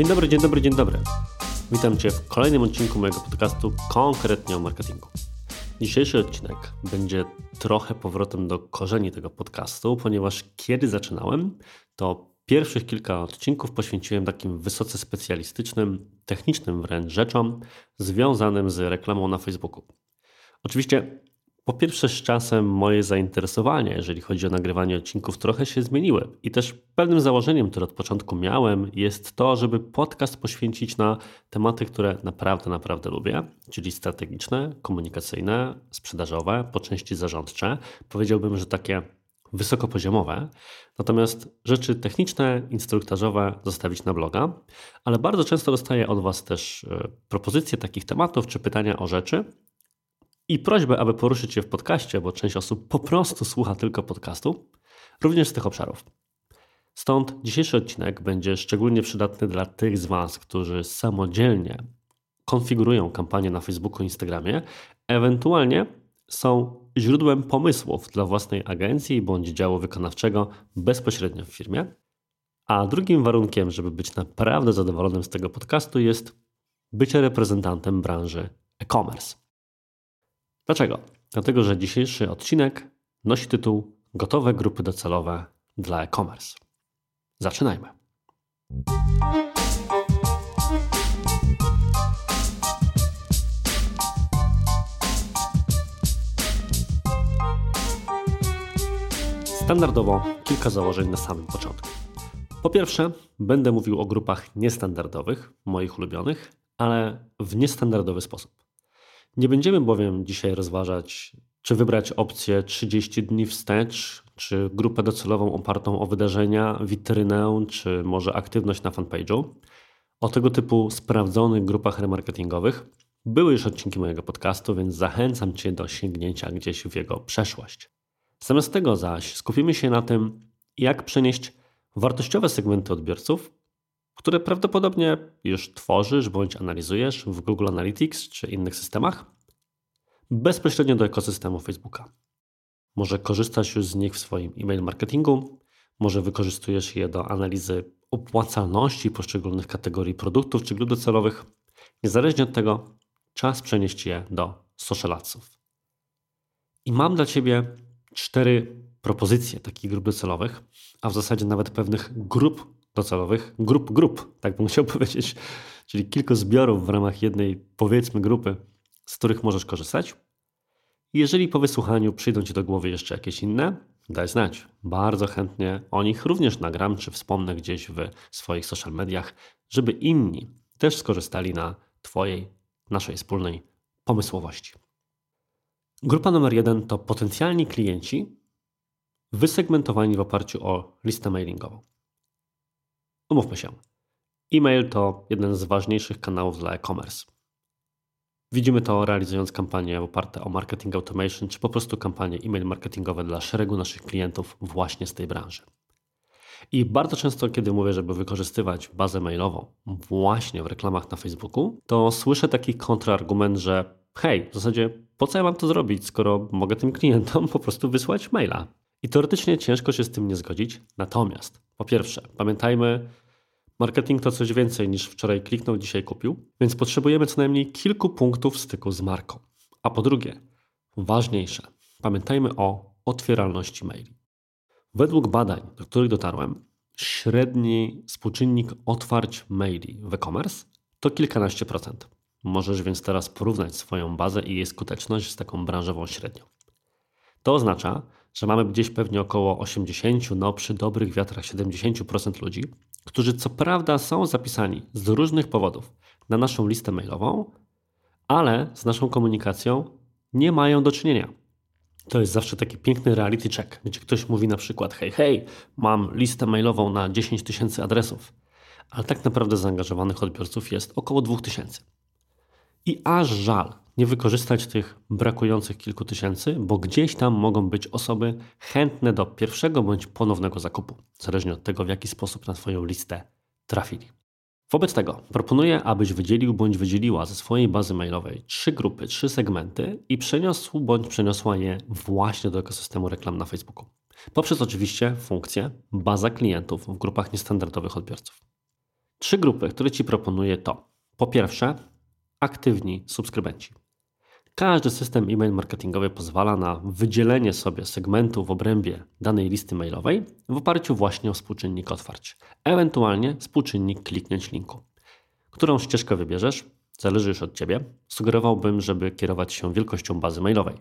Dzień dobry, dzień dobry, dzień dobry. Witam Cię w kolejnym odcinku mojego podcastu konkretnie o marketingu. Dzisiejszy odcinek będzie trochę powrotem do korzeni tego podcastu, ponieważ kiedy zaczynałem, to pierwszych kilka odcinków poświęciłem takim wysoce specjalistycznym, technicznym wręcz rzeczom związanym z reklamą na Facebooku. Oczywiście po pierwsze, z czasem moje zainteresowania, jeżeli chodzi o nagrywanie odcinków, trochę się zmieniły. I też pewnym założeniem, które od początku miałem, jest to, żeby podcast poświęcić na tematy, które naprawdę, naprawdę lubię, czyli strategiczne, komunikacyjne, sprzedażowe, po części zarządcze. Powiedziałbym, że takie wysokopoziomowe, natomiast rzeczy techniczne, instruktażowe zostawić na bloga, ale bardzo często dostaję od Was też e, propozycje takich tematów czy pytania o rzeczy, i prośbę, aby poruszyć się w podcaście, bo część osób po prostu słucha tylko podcastu, również z tych obszarów. Stąd dzisiejszy odcinek będzie szczególnie przydatny dla tych z Was, którzy samodzielnie konfigurują kampanię na Facebooku Instagramie, ewentualnie są źródłem pomysłów dla własnej agencji bądź działu wykonawczego bezpośrednio w firmie. A drugim warunkiem, żeby być naprawdę zadowolonym z tego podcastu, jest bycie reprezentantem branży e-commerce. Dlaczego? Dlatego, że dzisiejszy odcinek nosi tytuł Gotowe grupy docelowe dla e-commerce. Zaczynajmy. Standardowo kilka założeń na samym początku. Po pierwsze, będę mówił o grupach niestandardowych, moich ulubionych, ale w niestandardowy sposób. Nie będziemy bowiem dzisiaj rozważać, czy wybrać opcję 30 dni wstecz, czy grupę docelową opartą o wydarzenia, witrynę, czy może aktywność na fanpage'u. O tego typu sprawdzonych grupach remarketingowych były już odcinki mojego podcastu, więc zachęcam Cię do sięgnięcia gdzieś w jego przeszłość. Zamiast tego zaś skupimy się na tym, jak przenieść wartościowe segmenty odbiorców które prawdopodobnie już tworzysz bądź analizujesz w Google Analytics czy innych systemach, bezpośrednio do ekosystemu Facebooka. Może korzystasz już z nich w swoim e-mail marketingu, może wykorzystujesz je do analizy opłacalności poszczególnych kategorii produktów czy grup docelowych. Niezależnie od tego, czas przenieść je do social adsów. I mam dla Ciebie cztery propozycje takich grup docelowych, a w zasadzie nawet pewnych grup docelowych, grup grup, tak bym chciał powiedzieć, czyli kilku zbiorów w ramach jednej, powiedzmy, grupy, z których możesz korzystać. Jeżeli po wysłuchaniu przyjdą Ci do głowy jeszcze jakieś inne, daj znać. Bardzo chętnie o nich również nagram, czy wspomnę gdzieś w swoich social mediach, żeby inni też skorzystali na Twojej, naszej wspólnej pomysłowości. Grupa numer jeden to potencjalni klienci wysegmentowani w oparciu o listę mailingową. Umówmy się. E-mail to jeden z ważniejszych kanałów dla e-commerce. Widzimy to realizując kampanie oparte o marketing automation, czy po prostu kampanie e-mail marketingowe dla szeregu naszych klientów właśnie z tej branży. I bardzo często, kiedy mówię, żeby wykorzystywać bazę mailową właśnie w reklamach na Facebooku, to słyszę taki kontrargument, że hej, w zasadzie po co ja mam to zrobić, skoro mogę tym klientom po prostu wysłać maila? I teoretycznie ciężko się z tym nie zgodzić. Natomiast, po pierwsze, pamiętajmy, marketing to coś więcej niż wczoraj kliknął, dzisiaj kupił, więc potrzebujemy co najmniej kilku punktów styku z marką. A po drugie, ważniejsze, pamiętajmy o otwieralności maili. Według badań, do których dotarłem, średni współczynnik otwarć maili w e-commerce to kilkanaście procent. Możesz więc teraz porównać swoją bazę i jej skuteczność z taką branżową średnią. To oznacza, że mamy gdzieś pewnie około 80, no przy dobrych wiatrach 70% ludzi, którzy co prawda są zapisani z różnych powodów na naszą listę mailową, ale z naszą komunikacją nie mają do czynienia. To jest zawsze taki piękny reality check, gdzie ktoś mówi na przykład: hej, hej, mam listę mailową na 10 tysięcy adresów, ale tak naprawdę zaangażowanych odbiorców jest około 2000. I aż żal, nie wykorzystać tych brakujących kilku tysięcy, bo gdzieś tam mogą być osoby chętne do pierwszego bądź ponownego zakupu, zależnie od tego, w jaki sposób na Twoją listę trafili. Wobec tego proponuję, abyś wydzielił bądź wydzieliła ze swojej bazy mailowej trzy grupy, trzy segmenty i przeniosł bądź przeniosła je właśnie do ekosystemu reklam na Facebooku. Poprzez oczywiście funkcję baza klientów w grupach niestandardowych odbiorców. Trzy grupy, które Ci proponuję to po pierwsze aktywni subskrybenci. Każdy system e-mail marketingowy pozwala na wydzielenie sobie segmentu w obrębie danej listy mailowej w oparciu właśnie o współczynnik otwarć, ewentualnie współczynnik kliknięć linku. Którą ścieżkę wybierzesz, zależy już od Ciebie. Sugerowałbym, żeby kierować się wielkością bazy mailowej.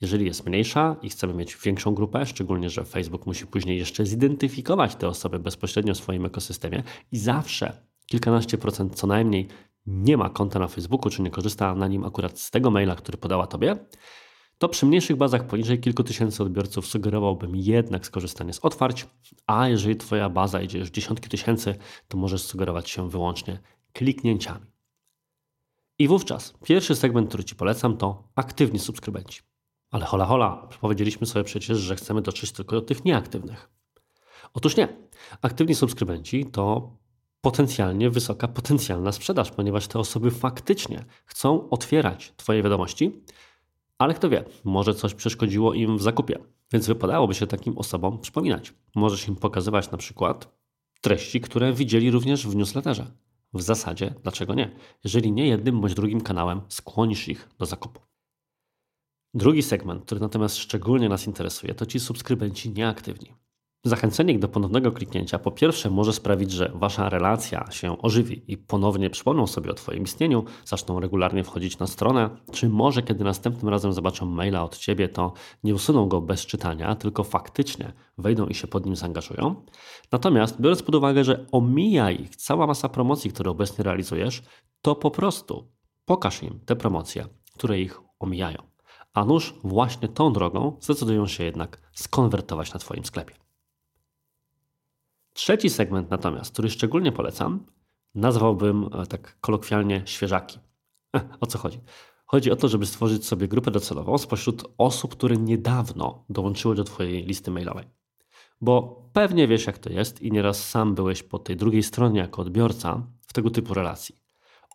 Jeżeli jest mniejsza i chcemy mieć większą grupę, szczególnie, że Facebook musi później jeszcze zidentyfikować te osoby bezpośrednio w swoim ekosystemie i zawsze kilkanaście procent co najmniej nie ma konta na Facebooku, czy nie korzysta na nim akurat z tego maila, który podała Tobie, to przy mniejszych bazach poniżej kilku tysięcy odbiorców sugerowałbym jednak skorzystanie z otwarć, a jeżeli Twoja baza idzie już dziesiątki tysięcy, to możesz sugerować się wyłącznie kliknięciami. I wówczas pierwszy segment, który Ci polecam, to aktywni subskrybenci. Ale hola hola, powiedzieliśmy sobie przecież, że chcemy dotrzeć tylko do tych nieaktywnych. Otóż nie. Aktywni subskrybenci to potencjalnie wysoka potencjalna sprzedaż, ponieważ te osoby faktycznie chcą otwierać Twoje wiadomości, ale kto wie, może coś przeszkodziło im w zakupie, więc wypadałoby się takim osobom przypominać. Możesz im pokazywać na przykład treści, które widzieli również w newsletterze. W zasadzie, dlaczego nie? Jeżeli nie jednym bądź drugim kanałem skłonisz ich do zakupu. Drugi segment, który natomiast szczególnie nas interesuje, to ci subskrybenci nieaktywni. Zachęcenie do ponownego kliknięcia po pierwsze może sprawić, że wasza relacja się ożywi i ponownie przypomną sobie o Twoim istnieniu, zaczną regularnie wchodzić na stronę, czy może kiedy następnym razem zobaczą maila od Ciebie, to nie usuną go bez czytania, tylko faktycznie wejdą i się pod nim zaangażują. Natomiast biorąc pod uwagę, że omija ich cała masa promocji, które obecnie realizujesz, to po prostu pokaż im te promocje, które ich omijają. A nuż właśnie tą drogą zdecydują się jednak skonwertować na Twoim sklepie. Trzeci segment natomiast, który szczególnie polecam, nazwałbym e, tak kolokwialnie świeżaki. E, o co chodzi? Chodzi o to, żeby stworzyć sobie grupę docelową spośród osób, które niedawno dołączyły do Twojej listy mailowej. Bo pewnie wiesz, jak to jest i nieraz sam byłeś po tej drugiej stronie jako odbiorca w tego typu relacji.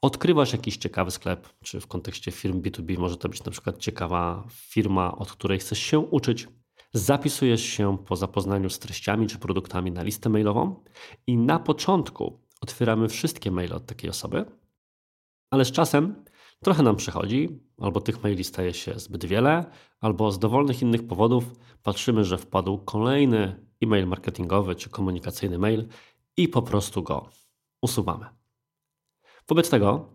Odkrywasz jakiś ciekawy sklep, czy w kontekście firm B2B może to być na przykład ciekawa firma, od której chcesz się uczyć, zapisujesz się po zapoznaniu z treściami czy produktami na listę mailową i na początku otwieramy wszystkie maile od takiej osoby, ale z czasem trochę nam przechodzi, albo tych maili staje się zbyt wiele, albo z dowolnych innych powodów patrzymy, że wpadł kolejny e-mail marketingowy czy komunikacyjny mail i po prostu go usuwamy. Wobec tego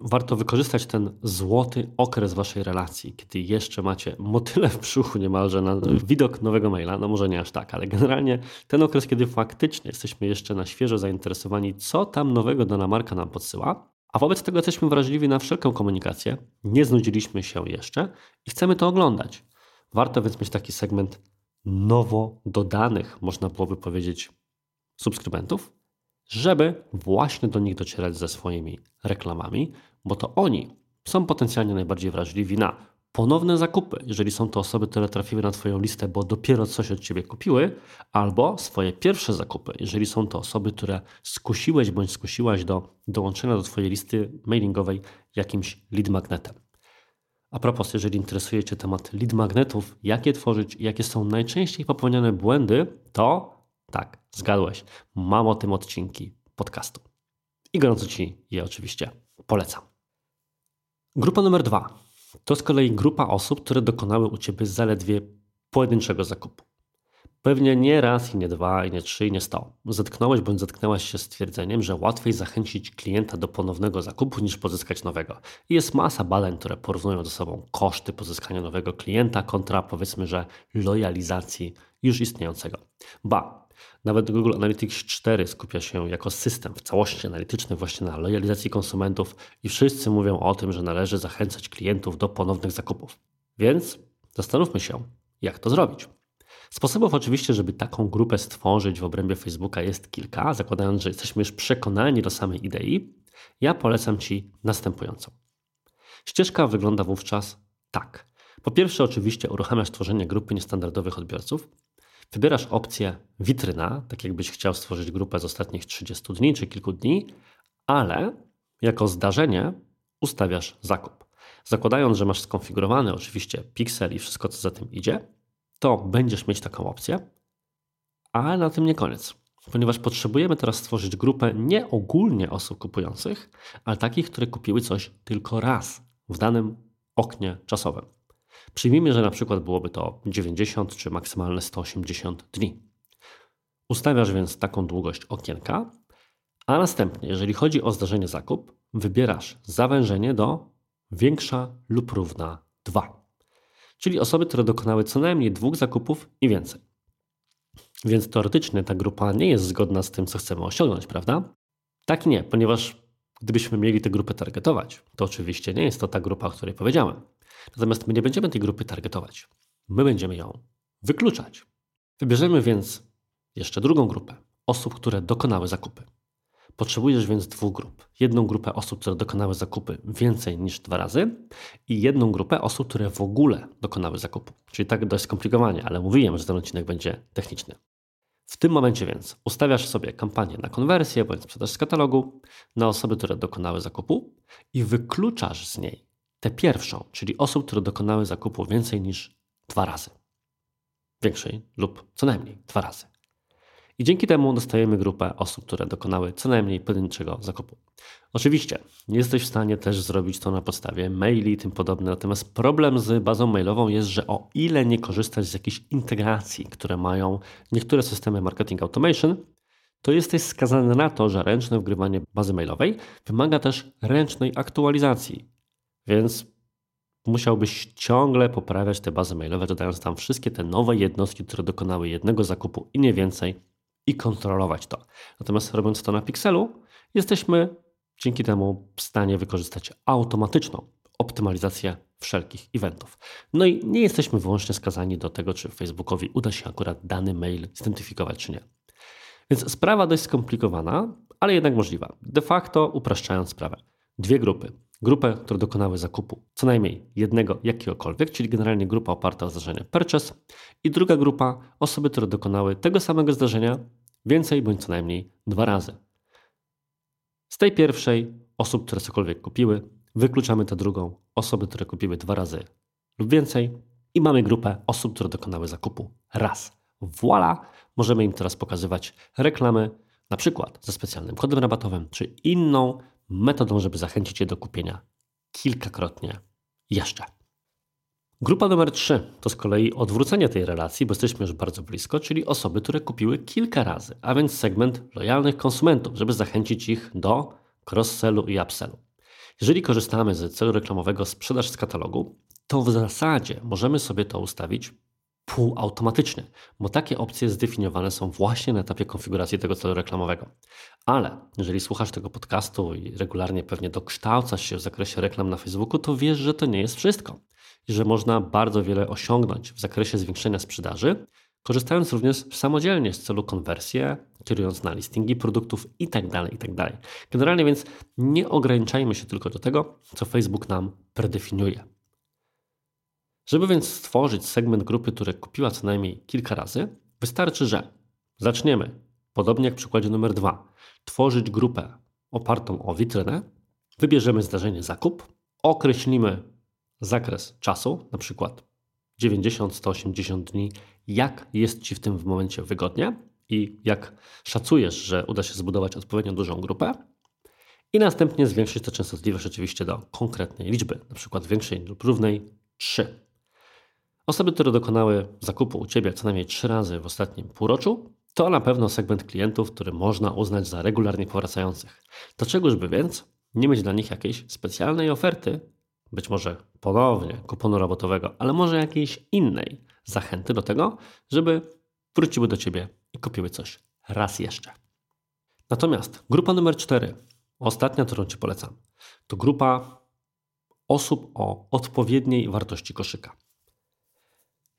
warto wykorzystać ten złoty okres waszej relacji, kiedy jeszcze macie motyle w brzuchu niemalże na widok nowego maila, no może nie aż tak, ale generalnie ten okres, kiedy faktycznie jesteśmy jeszcze na świeżo zainteresowani, co tam nowego dana marka nam podsyła, a wobec tego jesteśmy wrażliwi na wszelką komunikację, nie znudziliśmy się jeszcze i chcemy to oglądać. Warto więc mieć taki segment nowo dodanych, można byłoby powiedzieć, subskrybentów, żeby właśnie do nich docierać ze swoimi reklamami, bo to oni są potencjalnie najbardziej wrażliwi na ponowne zakupy, jeżeli są to osoby, które trafiły na Twoją listę, bo dopiero coś od Ciebie kupiły, albo swoje pierwsze zakupy, jeżeli są to osoby, które skusiłeś bądź skusiłaś do dołączenia do Twojej listy mailingowej jakimś lead magnetem. A propos, jeżeli interesuje Cię temat lead magnetów, jak je tworzyć jakie są najczęściej popełniane błędy, to tak, zgadłeś, mam o tym odcinki podcastu. I gorąco Ci je oczywiście polecam. Grupa numer dwa to z kolei grupa osób, które dokonały u Ciebie zaledwie pojedynczego zakupu. Pewnie nie raz i nie dwa, i nie trzy, i nie sto. Zetknąłeś bądź zetknęłaś się z twierdzeniem, że łatwiej zachęcić klienta do ponownego zakupu niż pozyskać nowego. I jest masa badań, które porównują ze sobą koszty pozyskania nowego klienta kontra powiedzmy, że lojalizacji już istniejącego. Ba, nawet Google Analytics 4 skupia się jako system w całości analityczny właśnie na lojalizacji konsumentów i wszyscy mówią o tym, że należy zachęcać klientów do ponownych zakupów. Więc zastanówmy się, jak to zrobić. Sposobów oczywiście, żeby taką grupę stworzyć w obrębie Facebooka jest kilka, zakładając, że jesteśmy już przekonani do samej idei. Ja polecam Ci następującą. Ścieżka wygląda wówczas tak. Po pierwsze, oczywiście uruchamiasz tworzenie grupy niestandardowych odbiorców, Wybierasz opcję witryna, tak jakbyś chciał stworzyć grupę z ostatnich 30 dni czy kilku dni, ale jako zdarzenie ustawiasz zakup. Zakładając, że masz skonfigurowany oczywiście pixel i wszystko, co za tym idzie, to będziesz mieć taką opcję, ale na tym nie koniec. ponieważ potrzebujemy teraz stworzyć grupę nie ogólnie osób kupujących, ale takich, które kupiły coś tylko raz w danym oknie czasowym. Przyjmijmy, że na przykład byłoby to 90 czy maksymalne 180 dni. Ustawiasz więc taką długość okienka, a następnie, jeżeli chodzi o zdarzenie zakup, wybierasz zawężenie do większa lub równa 2. Czyli osoby, które dokonały co najmniej dwóch zakupów i więcej. Więc teoretycznie ta grupa nie jest zgodna z tym, co chcemy osiągnąć, prawda? Tak nie, ponieważ gdybyśmy mieli tę grupę targetować, to oczywiście nie jest to ta grupa, o której powiedziałem. Natomiast my nie będziemy tej grupy targetować. My będziemy ją wykluczać. Wybierzemy więc jeszcze drugą grupę osób, które dokonały zakupy. Potrzebujesz więc dwóch grup. Jedną grupę osób, które dokonały zakupy więcej niż dwa razy i jedną grupę osób, które w ogóle dokonały zakupu. Czyli tak dość skomplikowanie, ale mówiłem, że ten odcinek będzie techniczny. W tym momencie więc ustawiasz sobie kampanię na konwersję bądź sprzedaż z katalogu na osoby, które dokonały zakupu i wykluczasz z niej tę pierwszą, czyli osób, które dokonały zakupu więcej niż dwa razy. Większej lub co najmniej dwa razy. I dzięki temu dostajemy grupę osób, które dokonały co najmniej pojedynczego zakupu. Oczywiście nie jesteś w stanie też zrobić to na podstawie maili i tym podobne, natomiast problem z bazą mailową jest, że o ile nie korzystać z jakichś integracji, które mają niektóre systemy marketing automation, to jesteś skazany na to, że ręczne wgrywanie bazy mailowej wymaga też ręcznej aktualizacji. Więc musiałbyś ciągle poprawiać te bazy mailowe, dodając tam wszystkie te nowe jednostki, które dokonały jednego zakupu i nie więcej, i kontrolować to. Natomiast robiąc to na Pixelu, jesteśmy dzięki temu w stanie wykorzystać automatyczną optymalizację wszelkich eventów. No i nie jesteśmy wyłącznie skazani do tego, czy Facebookowi uda się akurat dany mail zidentyfikować, czy nie. Więc sprawa dość skomplikowana, ale jednak możliwa. De facto upraszczając sprawę. Dwie grupy. Grupę, które dokonały zakupu co najmniej jednego jakiegokolwiek, czyli generalnie grupa oparta o zdarzenie purchase i druga grupa osoby, które dokonały tego samego zdarzenia więcej bądź co najmniej dwa razy. Z tej pierwszej osób, które cokolwiek kupiły, wykluczamy tę drugą osoby, które kupiły dwa razy lub więcej i mamy grupę osób, które dokonały zakupu raz. Voila! Możemy im teraz pokazywać reklamy, na przykład ze specjalnym kodem rabatowym, czy inną metodą, żeby zachęcić je do kupienia kilkakrotnie jeszcze. Grupa numer 3 to z kolei odwrócenie tej relacji, bo jesteśmy już bardzo blisko, czyli osoby, które kupiły kilka razy, a więc segment lojalnych konsumentów, żeby zachęcić ich do cross-sellu i upsellu. Jeżeli korzystamy z celu reklamowego sprzedaż z katalogu, to w zasadzie możemy sobie to ustawić półautomatycznie, bo takie opcje zdefiniowane są właśnie na etapie konfiguracji tego celu reklamowego. Ale jeżeli słuchasz tego podcastu i regularnie pewnie dokształcasz się w zakresie reklam na Facebooku, to wiesz, że to nie jest wszystko i że można bardzo wiele osiągnąć w zakresie zwiększenia sprzedaży, korzystając również samodzielnie z celu konwersji, kierując na listingi produktów itd., tak itd. Tak Generalnie więc nie ograniczajmy się tylko do tego, co Facebook nam predefiniuje. Żeby więc stworzyć segment grupy, które kupiła co najmniej kilka razy, wystarczy, że zaczniemy, podobnie jak w przykładzie numer dwa, tworzyć grupę opartą o witrynę, wybierzemy zdarzenie zakup, określimy zakres czasu, na przykład 90-180 dni, jak jest Ci w tym momencie wygodnie i jak szacujesz, że uda się zbudować odpowiednio dużą grupę. I następnie zwiększyć tę częstotliwość oczywiście do konkretnej liczby, na przykład większej lub równej 3. Osoby, które dokonały zakupu u Ciebie co najmniej 3 razy w ostatnim półroczu, to na pewno segment klientów, który można uznać za regularnie powracających. Dlaczegożby więc nie mieć dla nich jakiejś specjalnej oferty, być może ponownie kuponu robotowego, ale może jakiejś innej zachęty do tego, żeby wróciły do Ciebie i kupiły coś raz jeszcze. Natomiast grupa numer 4, ostatnia, którą Ci polecam, to grupa osób o odpowiedniej wartości koszyka.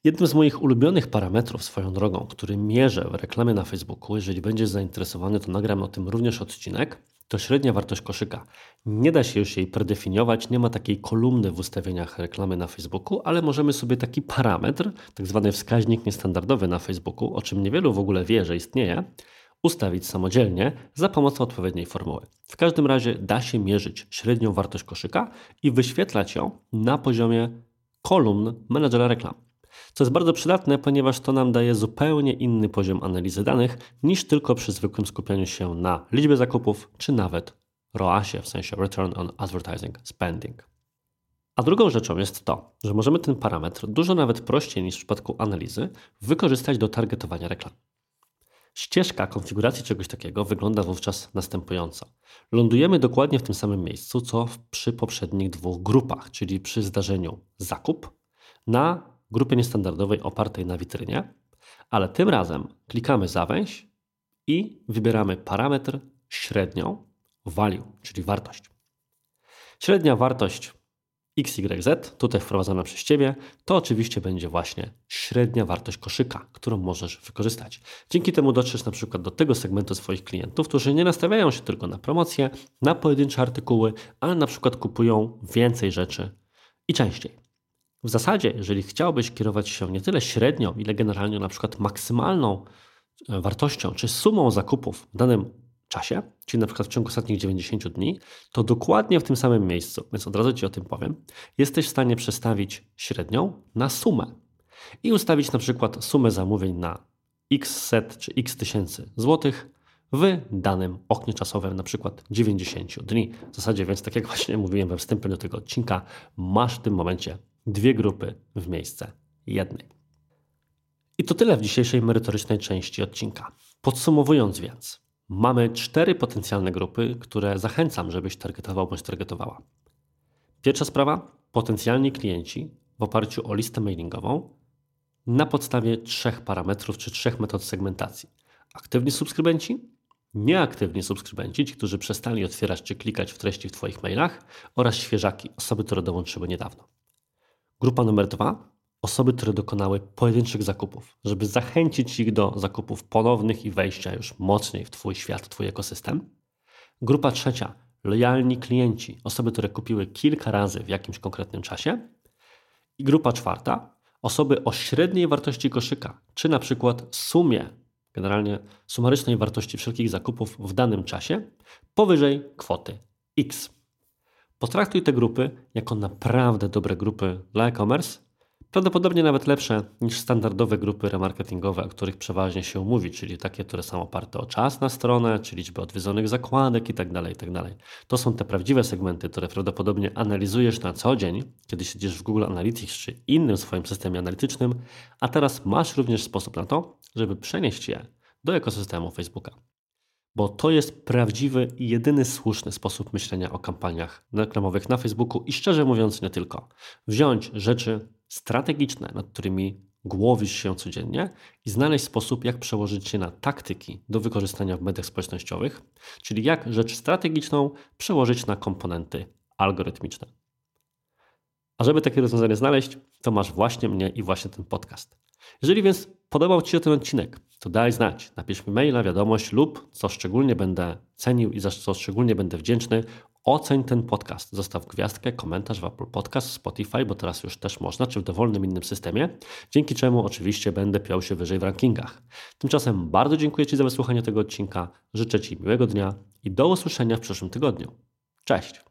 Jednym z moich ulubionych parametrów swoją drogą, który mierzę w reklamie na Facebooku, jeżeli będziesz zainteresowany, to nagram o tym również odcinek, to średnia wartość koszyka. Nie da się już jej predefiniować, nie ma takiej kolumny w ustawieniach reklamy na Facebooku, ale możemy sobie taki parametr, tak zwany wskaźnik niestandardowy na Facebooku, o czym niewielu w ogóle wie, że istnieje, ustawić samodzielnie za pomocą odpowiedniej formuły. W każdym razie da się mierzyć średnią wartość koszyka i wyświetlać ją na poziomie kolumn menedżera reklam. Co jest bardzo przydatne, ponieważ to nam daje zupełnie inny poziom analizy danych niż tylko przy zwykłym skupianiu się na liczbie zakupów czy nawet ROASie, w sensie Return on Advertising Spending. A drugą rzeczą jest to, że możemy ten parametr dużo nawet prościej niż w przypadku analizy wykorzystać do targetowania reklam. Ścieżka konfiguracji czegoś takiego wygląda wówczas następująco. Lądujemy dokładnie w tym samym miejscu, co przy poprzednich dwóch grupach, czyli przy zdarzeniu zakup na grupie niestandardowej opartej na witrynie, ale tym razem klikamy zawęź i wybieramy parametr średnią value, czyli wartość. Średnia wartość XYZ, tutaj wprowadzona przez Ciebie, to oczywiście będzie właśnie średnia wartość koszyka, którą możesz wykorzystać. Dzięki temu dotrzesz na przykład do tego segmentu swoich klientów, którzy nie nastawiają się tylko na promocje, na pojedyncze artykuły, ale na przykład kupują więcej rzeczy i częściej. W zasadzie, jeżeli chciałbyś kierować się nie tyle średnią, ile generalnie na przykład maksymalną e, wartością czy sumą zakupów w danym czasie, czyli na przykład w ciągu ostatnich 90 dni, to dokładnie w tym samym miejscu, więc od razu Ci o tym powiem, jesteś w stanie przestawić średnią na sumę i ustawić na przykład sumę zamówień na x set czy x tysięcy złotych w danym oknie czasowym, na przykład 90 dni. W zasadzie, więc tak jak właśnie mówiłem we wstępie do tego odcinka, masz w tym momencie dwie grupy w miejsce jednej. I to tyle w dzisiejszej merytorycznej części odcinka. Podsumowując więc, Mamy cztery potencjalne grupy, które zachęcam, żebyś targetował bądź targetowała. Pierwsza sprawa potencjalni klienci w oparciu o listę mailingową na podstawie trzech parametrów czy trzech metod segmentacji. Aktywni subskrybenci, nieaktywni subskrybenci, ci, którzy przestali otwierać czy klikać w treści w Twoich mailach oraz świeżaki, osoby, które dołączyły niedawno. Grupa numer dwa osoby, które dokonały pojedynczych zakupów, żeby zachęcić ich do zakupów ponownych i wejścia już mocniej w Twój świat, Twój ekosystem. Grupa trzecia, lojalni klienci, osoby, które kupiły kilka razy w jakimś konkretnym czasie. I grupa czwarta, osoby o średniej wartości koszyka, czy na przykład sumie, generalnie sumarycznej wartości wszelkich zakupów w danym czasie, powyżej kwoty X. Potraktuj te grupy jako naprawdę dobre grupy dla e-commerce Prawdopodobnie nawet lepsze niż standardowe grupy remarketingowe, o których przeważnie się mówi, czyli takie, które są oparte o czas na stronę, czy liczbę odwiedzonych zakładek itd., tak itd. Tak to są te prawdziwe segmenty, które prawdopodobnie analizujesz na co dzień, kiedy siedzisz w Google Analytics czy innym swoim systemie analitycznym, a teraz masz również sposób na to, żeby przenieść je do ekosystemu Facebooka. Bo to jest prawdziwy i jedyny słuszny sposób myślenia o kampaniach reklamowych na Facebooku i szczerze mówiąc nie tylko. Wziąć rzeczy strategiczne, nad którymi głowisz się codziennie i znaleźć sposób, jak przełożyć się na taktyki do wykorzystania w mediach społecznościowych, czyli jak rzecz strategiczną przełożyć na komponenty algorytmiczne. A żeby takie rozwiązanie znaleźć, to masz właśnie mnie i właśnie ten podcast. Jeżeli więc podobał Ci się ten odcinek, to daj znać. Napisz mi maila, wiadomość lub, co szczególnie będę cenił i za co szczególnie będę wdzięczny, Oceń ten podcast, zostaw gwiazdkę, komentarz w Apple Podcast, Spotify, bo teraz już też można, czy w dowolnym innym systemie, dzięki czemu oczywiście będę piął się wyżej w rankingach. Tymczasem bardzo dziękuję Ci za wysłuchanie tego odcinka, życzę Ci miłego dnia i do usłyszenia w przyszłym tygodniu. Cześć!